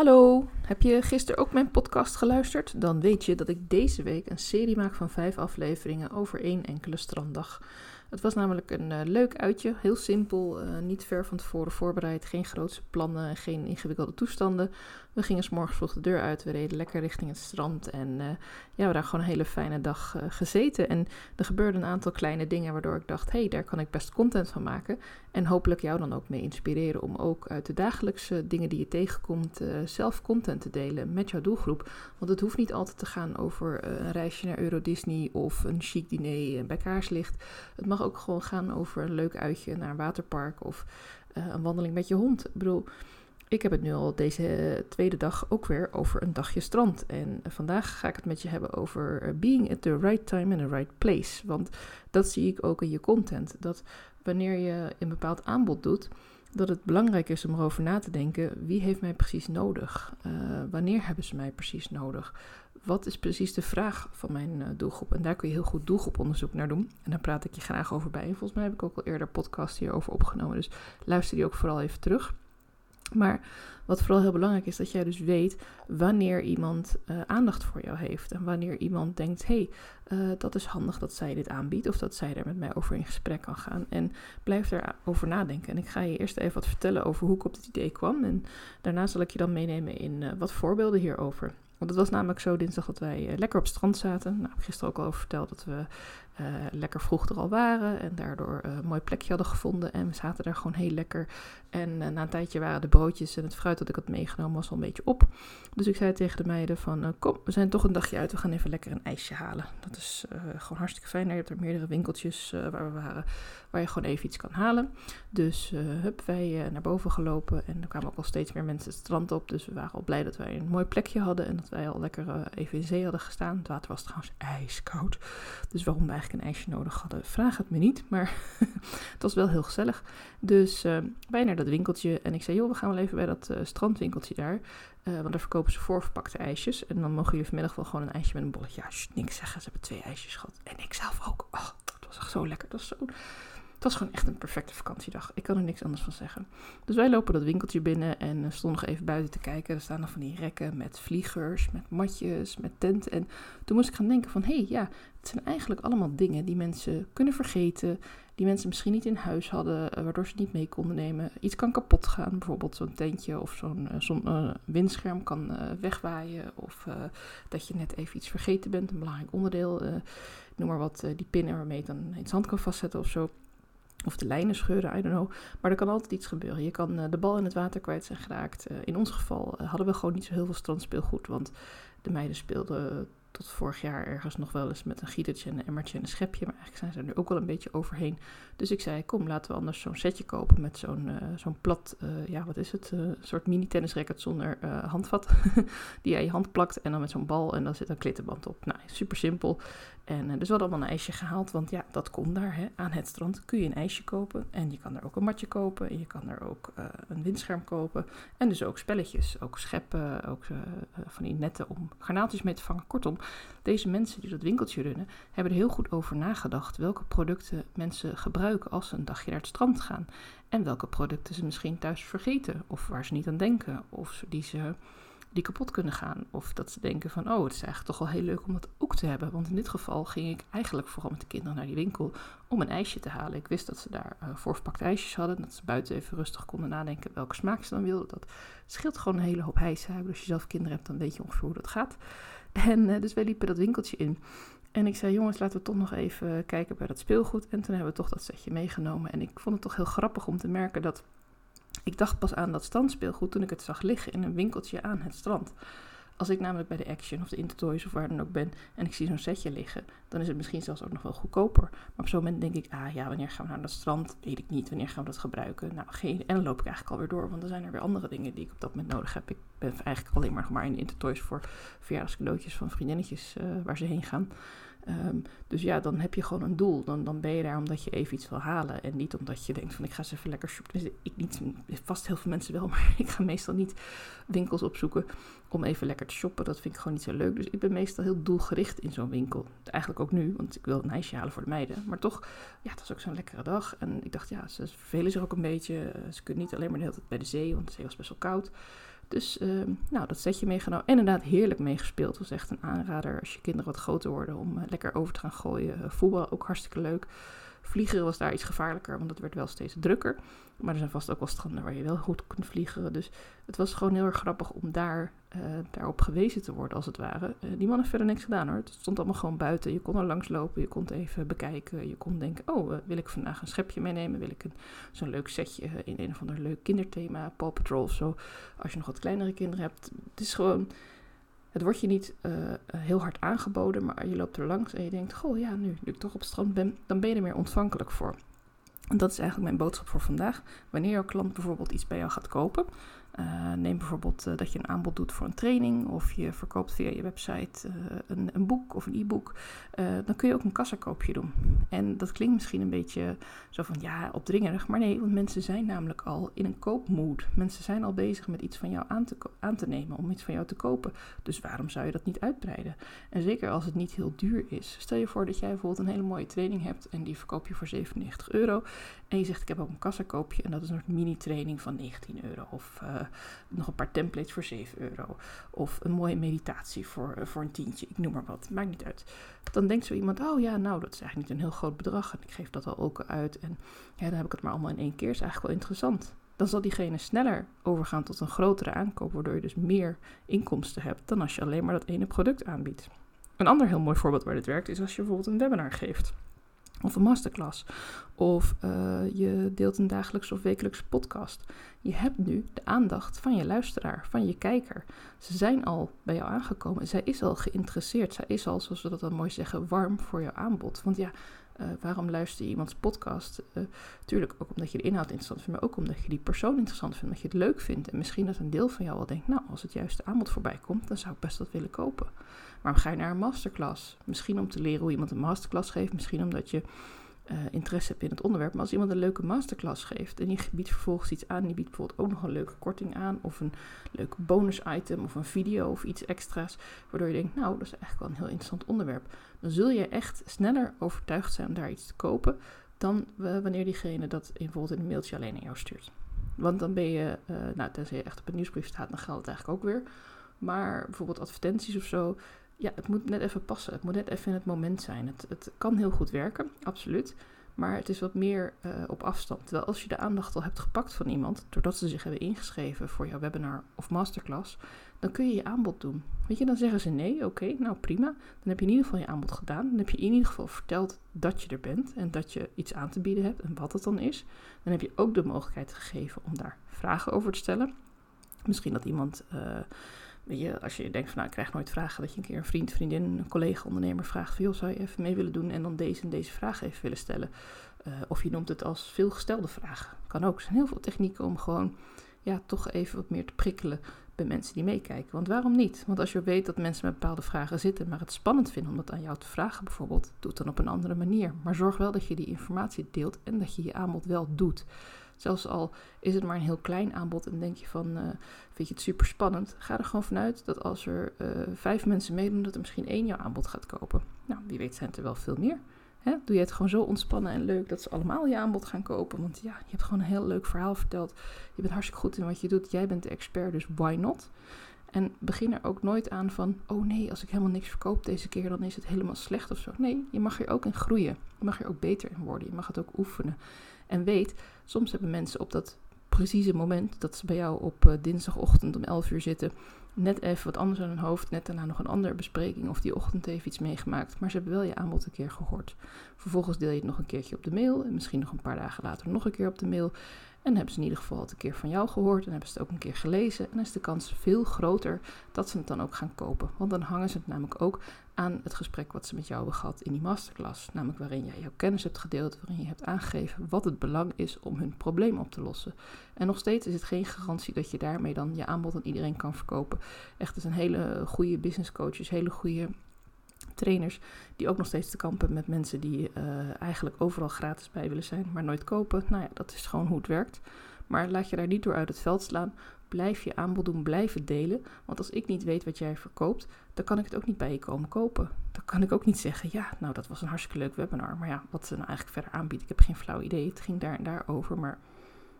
Hallo, heb je gisteren ook mijn podcast geluisterd? Dan weet je dat ik deze week een serie maak van vijf afleveringen over één enkele stranddag. Het was namelijk een uh, leuk uitje, heel simpel, uh, niet ver van tevoren voorbereid, geen grootse plannen, geen ingewikkelde toestanden. We gingen s morgens vroeg de deur uit, we reden lekker richting het strand en uh, ja, we hebben gewoon een hele fijne dag gezeten. En er gebeurden een aantal kleine dingen waardoor ik dacht, hé, hey, daar kan ik best content van maken. En hopelijk jou dan ook mee inspireren om ook uit de dagelijkse dingen die je tegenkomt zelf content te delen met jouw doelgroep. Want het hoeft niet altijd te gaan over een reisje naar Euro Disney of een chic diner bij kaarslicht. Het mag ook gewoon gaan over een leuk uitje naar een waterpark of een wandeling met je hond. Ik bedoel, ik heb het nu al deze tweede dag ook weer over een dagje strand. En vandaag ga ik het met je hebben over eh, being at the right time in the right place. Want dat zie ik ook in je content. Dat wanneer je een bepaald aanbod doet, dat het belangrijk is om erover na te denken: wie heeft mij precies nodig? Uh, wanneer hebben ze mij precies nodig? wat is precies de vraag van mijn uh, doelgroep? En daar kun je heel goed doelgroeponderzoek naar doen. En daar praat ik je graag over bij. En volgens mij heb ik ook al eerder podcast hierover opgenomen. Dus luister die ook vooral even terug. Maar wat vooral heel belangrijk is, dat jij dus weet wanneer iemand uh, aandacht voor jou heeft. En wanneer iemand denkt, hé, hey, uh, dat is handig dat zij dit aanbiedt. Of dat zij er met mij over in gesprek kan gaan. En blijf erover nadenken. En ik ga je eerst even wat vertellen over hoe ik op dit idee kwam. En daarna zal ik je dan meenemen in uh, wat voorbeelden hierover. Want het was namelijk zo dinsdag dat wij lekker op het strand zaten. Nou, ik gisteren ook al over verteld dat we uh, lekker vroeg er al waren en daardoor uh, een mooi plekje hadden gevonden. En we zaten daar gewoon heel lekker. En na een tijdje waren de broodjes en het fruit dat ik had meegenomen was al een beetje op. Dus ik zei tegen de meiden van kom, we zijn toch een dagje uit, we gaan even lekker een ijsje halen. Dat is gewoon hartstikke fijn. Je hebt er meerdere winkeltjes waar we waren, waar je gewoon even iets kan halen. Dus hup, wij naar boven gelopen en er kwamen ook al steeds meer mensen het strand op. Dus we waren al blij dat wij een mooi plekje hadden en dat wij al lekker even in zee hadden gestaan. Het water was trouwens ijskoud. Dus waarom eigenlijk een ijsje nodig hadden, vraag het me niet. Maar het was wel heel gezellig. Dus uh, wij naar dat winkeltje. En ik zei, joh, we gaan wel even bij dat uh, strandwinkeltje daar. want daar verkopen ze voorverpakte ijsjes. En dan mogen jullie vanmiddag wel gewoon een ijsje met een bolletje. Ja, niks zeggen. Ze hebben twee ijsjes gehad. En ik zelf ook. Oh, het was echt zo lekker. Dat was zo het was gewoon echt een perfecte vakantiedag. Ik kan er niks anders van zeggen. Dus wij lopen dat winkeltje binnen en stonden nog even buiten te kijken. Er staan nog van die rekken met vliegers, met matjes, met tenten. En toen moest ik gaan denken van, hé, hey, ja, het zijn eigenlijk allemaal dingen die mensen kunnen vergeten. Die mensen misschien niet in huis hadden, eh, waardoor ze niet mee konden nemen. Iets kan kapot gaan, bijvoorbeeld zo'n tentje of zo'n zo uh, windscherm kan wegwaaien. Of dat je net even iets vergeten bent, een belangrijk onderdeel. noem maar wat, die pinnen waarmee je dan iets hand kan vastzetten of zo. Of de lijnen scheuren, I don't know. Maar er kan altijd iets gebeuren. Je kan uh, de bal in het water kwijt zijn geraakt. Uh, in ons geval uh, hadden we gewoon niet zo heel veel strandspeelgoed. Want de meiden speelden tot vorig jaar ergens nog wel eens met een gietertje en een emmertje en een schepje. Maar eigenlijk zijn ze er ook wel een beetje overheen. Dus ik zei, kom, laten we anders zo'n setje kopen met zo'n zo'n plat, ja, wat is het? Uh, soort mini tennisracket zonder handvat. die aan je hand plakt en dan met zo'n bal en dan zit een klittenband op. Nou, super simpel. En dus we hadden allemaal een ijsje gehaald, want ja, dat kon daar. Hè. Aan het strand kun je een ijsje kopen. En je kan er ook een matje kopen. En je kan er ook een windscherm kopen. En dus ook spelletjes, ook scheppen, ook van die netten om garnaaltjes mee te vangen. Kortom, deze mensen die dat winkeltje runnen, hebben er heel goed over nagedacht welke producten mensen gebruiken als ze een dagje naar het strand gaan. En welke producten ze misschien thuis vergeten, of waar ze niet aan denken, of die ze die kapot kunnen gaan. Of dat ze denken van, oh, het is eigenlijk toch wel heel leuk om dat ook te hebben. Want in dit geval ging ik eigenlijk vooral met de kinderen naar die winkel om een ijsje te halen. Ik wist dat ze daar uh, voorverpakte ijsjes hadden. Dat ze buiten even rustig konden nadenken welke smaak ze dan wilden. Dat scheelt gewoon een hele hoop hijsen. Als je zelf kinderen hebt, dan weet je ongeveer hoe dat gaat. En uh, dus wij liepen dat winkeltje in. En ik zei, jongens, laten we toch nog even kijken bij dat speelgoed. En toen hebben we toch dat setje meegenomen. En ik vond het toch heel grappig om te merken dat... Ik dacht pas aan dat standspeelgoed toen ik het zag liggen in een winkeltje aan het strand. Als ik namelijk bij de Action of de Intertoys of waar dan ook ben en ik zie zo'n setje liggen, dan is het misschien zelfs ook nog wel goedkoper. Maar op zo'n moment denk ik, ah ja, wanneer gaan we naar het strand? Weet ik niet. Wanneer gaan we dat gebruiken? Nou, geen. En dan loop ik eigenlijk alweer door, want er zijn er weer andere dingen die ik op dat moment nodig heb. Ik ben eigenlijk alleen maar, maar in de Intertoys voor verjaardagscadeautjes van vriendinnetjes uh, waar ze heen gaan. Um, dus ja, dan heb je gewoon een doel. Dan, dan ben je daar omdat je even iets wil halen. En niet omdat je denkt van ik ga eens even lekker shoppen. Dus ik niet, vast heel veel mensen wel, maar ik ga meestal niet winkels opzoeken om even lekker te shoppen. Dat vind ik gewoon niet zo leuk. Dus ik ben meestal heel doelgericht in zo'n winkel. Eigenlijk ook nu, want ik wil een ijsje halen voor de meiden. Maar toch, ja, het was ook zo'n lekkere dag. En ik dacht, ja, ze vervelen zich ook een beetje. Ze kunnen niet alleen maar de hele tijd bij de zee, want de zee was best wel koud. Dus ehm, nou, dat setje meegenomen. En inderdaad heerlijk meegespeeld. Het was echt een aanrader als je kinderen wat groter worden om eh, lekker over te gaan gooien. voetbal ook hartstikke leuk. Vliegen was daar iets gevaarlijker, want het werd wel steeds drukker. Maar er zijn vast ook wel stranden waar je wel goed kunt vliegen. Dus het was gewoon heel erg grappig om daar, uh, daarop gewezen te worden, als het ware. Uh, die man heeft verder niks gedaan hoor. Het stond allemaal gewoon buiten. Je kon er langs lopen, je kon het even bekijken. Je kon denken, oh, uh, wil ik vandaag een schepje meenemen? Wil ik zo'n leuk setje in een of ander leuk kinderthema, Paw Patrol of zo. Als je nog wat kleinere kinderen hebt. Het is gewoon het wordt je niet uh, heel hard aangeboden, maar je loopt er langs en je denkt: Goh, ja, nu, nu ik toch op het strand ben, dan ben je er meer ontvankelijk voor. En dat is eigenlijk mijn boodschap voor vandaag. Wanneer jouw klant bijvoorbeeld iets bij jou gaat kopen, uh, neem bijvoorbeeld uh, dat je een aanbod doet voor een training of je verkoopt via je website uh, een, een, boek of een e-book. dan kun je ook een kassakoopje doen. En dat klinkt misschien een beetje zo van ja, opdringerig. Maar nee, want mensen zijn namelijk al in een koopmood. Mensen zijn al bezig met iets van jou aan te, aan te nemen, om iets van jou te kopen. Dus waarom zou je dat niet uitbreiden? En zeker als het niet heel duur is. Stel je voor dat jij bijvoorbeeld een hele mooie training hebt en die verkoop je voor 97 euro. En je zegt ik heb ook een kassakoopje en dat is een mini-training van 19 euro. Of nog een paar templates voor 7 euro. Of een mooie meditatie voor, uh, voor een tientje, ik noem maar wat, maakt niet uit. Dan denkt zo iemand, oh ja, nou dat is eigenlijk niet een heel groot bedrag en ik geef dat al ook uit. En ja, dan heb ik het maar allemaal in één keer, is eigenlijk wel interessant. Dan zal diegene sneller overgaan tot een grotere aankoop, waardoor je dus meer inkomsten hebt dan als je alleen maar dat ene product aanbiedt. Een ander heel mooi voorbeeld waar dit werkt is als je bijvoorbeeld een webinar geeft. Of een masterclass. Of uh, je deelt een dagelijks of wekelijkse podcast. Je hebt nu de aandacht van je luisteraar, van je kijker. Ze zijn al bij jou aangekomen. Zij is al geïnteresseerd. Zij is al, zoals we dat dan mooi zeggen, warm voor jouw aanbod. Want ja, uh, waarom luister je iemands podcast? Uh, tuurlijk ook omdat je de inhoud interessant vindt, maar ook omdat je die persoon interessant vindt, omdat je het leuk vindt. En misschien dat een deel van jou wel denkt, nou, als het juiste aanbod voorbij komt, dan zou ik best wat willen kopen. Waarom ga je naar een masterclass? Misschien om te leren hoe iemand een masterclass geeft, misschien omdat je uh, interesse hebt in het onderwerp. Maar als iemand een leuke masterclass geeft en je biedt vervolgens iets aan, die biedt bijvoorbeeld ook nog een leuke korting aan, of een leuk bonus item, of een video of iets extra's, waardoor je denkt, nou, dat is eigenlijk wel een heel interessant onderwerp, dan zul je echt sneller overtuigd zijn om daar iets te kopen dan wanneer diegene dat bijvoorbeeld in een mailtje alleen aan jou stuurt. Want dan ben je, uh, nou, tenzij je echt op een nieuwsbrief staat, dan geldt het eigenlijk ook weer. Maar bijvoorbeeld advertenties of zo, ja, het moet net even passen. Het moet net even in het moment zijn. Het, het kan heel goed werken, absoluut. Maar het is wat meer uh, op afstand. Terwijl als je de aandacht al hebt gepakt van iemand, doordat ze zich hebben ingeschreven voor jouw webinar of masterclass, dan kun je je aanbod doen. Weet je, dan zeggen ze nee, oké, nou prima. Dan heb je in ieder geval je aanbod gedaan. Dan heb je in ieder geval verteld dat je er bent en dat je iets aan te bieden hebt en wat het dan is. Dan heb je ook de mogelijkheid gegeven om daar vragen over te stellen. Misschien dat iemand. Weet als je denkt van nou, ik krijg nooit vragen, dat je een keer een vriend, vriendin, een collega, ondernemer vraagt van joh, zou je even mee willen doen en dan deze en deze vraag even willen stellen. Uh, of je noemt het als veelgestelde vragen. Kan ook. Er zijn heel veel technieken om gewoon ja, toch even wat meer te prikkelen bij mensen die meekijken. Want waarom niet? Want als je weet dat mensen met bepaalde vragen zitten, maar het spannend vinden om dat aan jou te vragen bijvoorbeeld, doe het dan op een andere manier. Maar zorg wel dat je die informatie deelt en dat je je aanbod wel doet. Zelfs al is het maar een heel klein aanbod en denk je van, uh, vind je het super spannend, ga er gewoon vanuit dat als er uh, vijf mensen meedoen, dat er misschien één jouw aanbod gaat kopen. Nou, wie weet zijn het er wel veel meer. Hè? Doe je het gewoon zo ontspannen en leuk dat ze allemaal je aanbod gaan kopen. Want ja, je hebt gewoon een heel leuk verhaal verteld. Je bent hartstikke goed in wat je doet. Jij bent de expert, dus why not? En begin er ook nooit aan van, oh nee, als ik helemaal niks verkoop deze keer, dan is het helemaal slecht of zo. Nee, je mag er ook in groeien. Je mag er ook beter in worden. Je mag het ook oefenen. En weet, soms hebben mensen op dat precieze moment dat ze bij jou op uh, dinsdagochtend om 11 uur zitten, net even wat anders aan hun hoofd, net daarna nog een andere bespreking of die ochtend even iets meegemaakt, maar ze hebben wel je aanbod een keer gehoord. Vervolgens deel je het nog een keertje op de mail en misschien nog een paar dagen later nog een keer op de mail. En hebben ze in ieder geval al een keer van jou gehoord en hebben ze het ook een keer gelezen. En is de kans veel groter dat ze het dan ook gaan kopen. Want dan hangen ze het namelijk ook aan het gesprek wat ze met jou hebben gehad in die masterclass. Namelijk waarin jij jouw kennis hebt gedeeld, waarin je hebt aangegeven wat het belang is om hun probleem op te lossen. En nog steeds is het geen garantie dat je daarmee dan je aanbod aan iedereen kan verkopen. Echt, het zijn hele goede business coaches, hele goede trainers die ook nog steeds te kampen met mensen die uh, eigenlijk overal gratis bij willen zijn, maar nooit kopen. Nou ja, dat is gewoon hoe het werkt. Maar laat je daar niet door uit het veld slaan. Blijf je aanbod doen, blijf het delen. Want als ik niet weet wat jij verkoopt, dan kan ik het ook niet bij je komen kopen. Dan kan ik ook niet zeggen, ja, nou dat was een hartstikke leuk webinar. Maar ja, wat ze nou eigenlijk verder aanbieden, ik heb geen flauw idee. Het ging daar en daar over, maar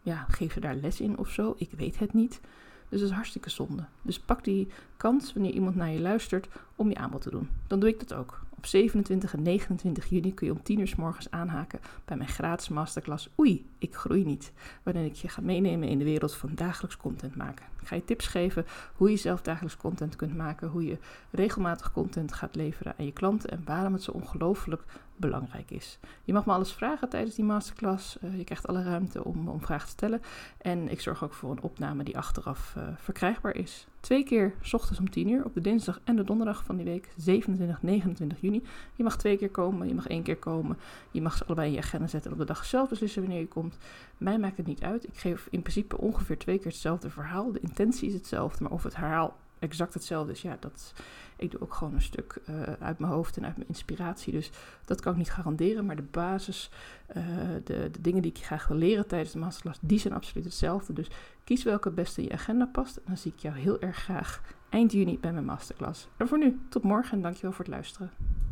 ja, geef ze daar les in of zo? Ik weet het niet. Dus dat is hartstikke zonde. Dus pak die kans wanneer iemand naar je luistert om je aanbod te doen. Dan doe ik dat ook. Op 27 en 29 juni kun je om 10 uur s morgens aanhaken bij mijn gratis masterclass Oei, ik groei niet. Waarin ik je ga meenemen in de wereld van dagelijks content maken. Ik ga je tips geven hoe je zelf dagelijks content kunt maken, hoe je regelmatig content gaat leveren aan je klanten en waarom het zo ongelooflijk belangrijk is. Je mag me alles vragen tijdens die masterclass. Uh, je krijgt alle ruimte om, om vragen te stellen. En ik zorg ook voor een opname die achteraf uh, verkrijgbaar is. Twee keer s ochtends om 10 uur op de dinsdag en de donderdag van die week, 27, 29 juni. Je mag twee keer komen, je mag één keer komen. Je mag ze allebei in je agenda zetten en op de dag zelf beslissen wanneer je komt. Mij maakt het niet uit. Ik geef in principe ongeveer twee keer hetzelfde verhaal. De intentie is hetzelfde, maar of het herhaal exact hetzelfde is, ja, dat, ik doe ook gewoon een stuk uh, uit mijn hoofd en uit mijn inspiratie. Dus dat kan ik niet garanderen. Maar de basis, uh, de, de dingen die ik graag wil leren tijdens de masterclass, die zijn absoluut hetzelfde. Dus kies welke beste in je agenda past. En dan zie ik jou heel erg graag eind juni bij mijn masterclass. En voor nu, tot morgen en dankjewel voor het luisteren.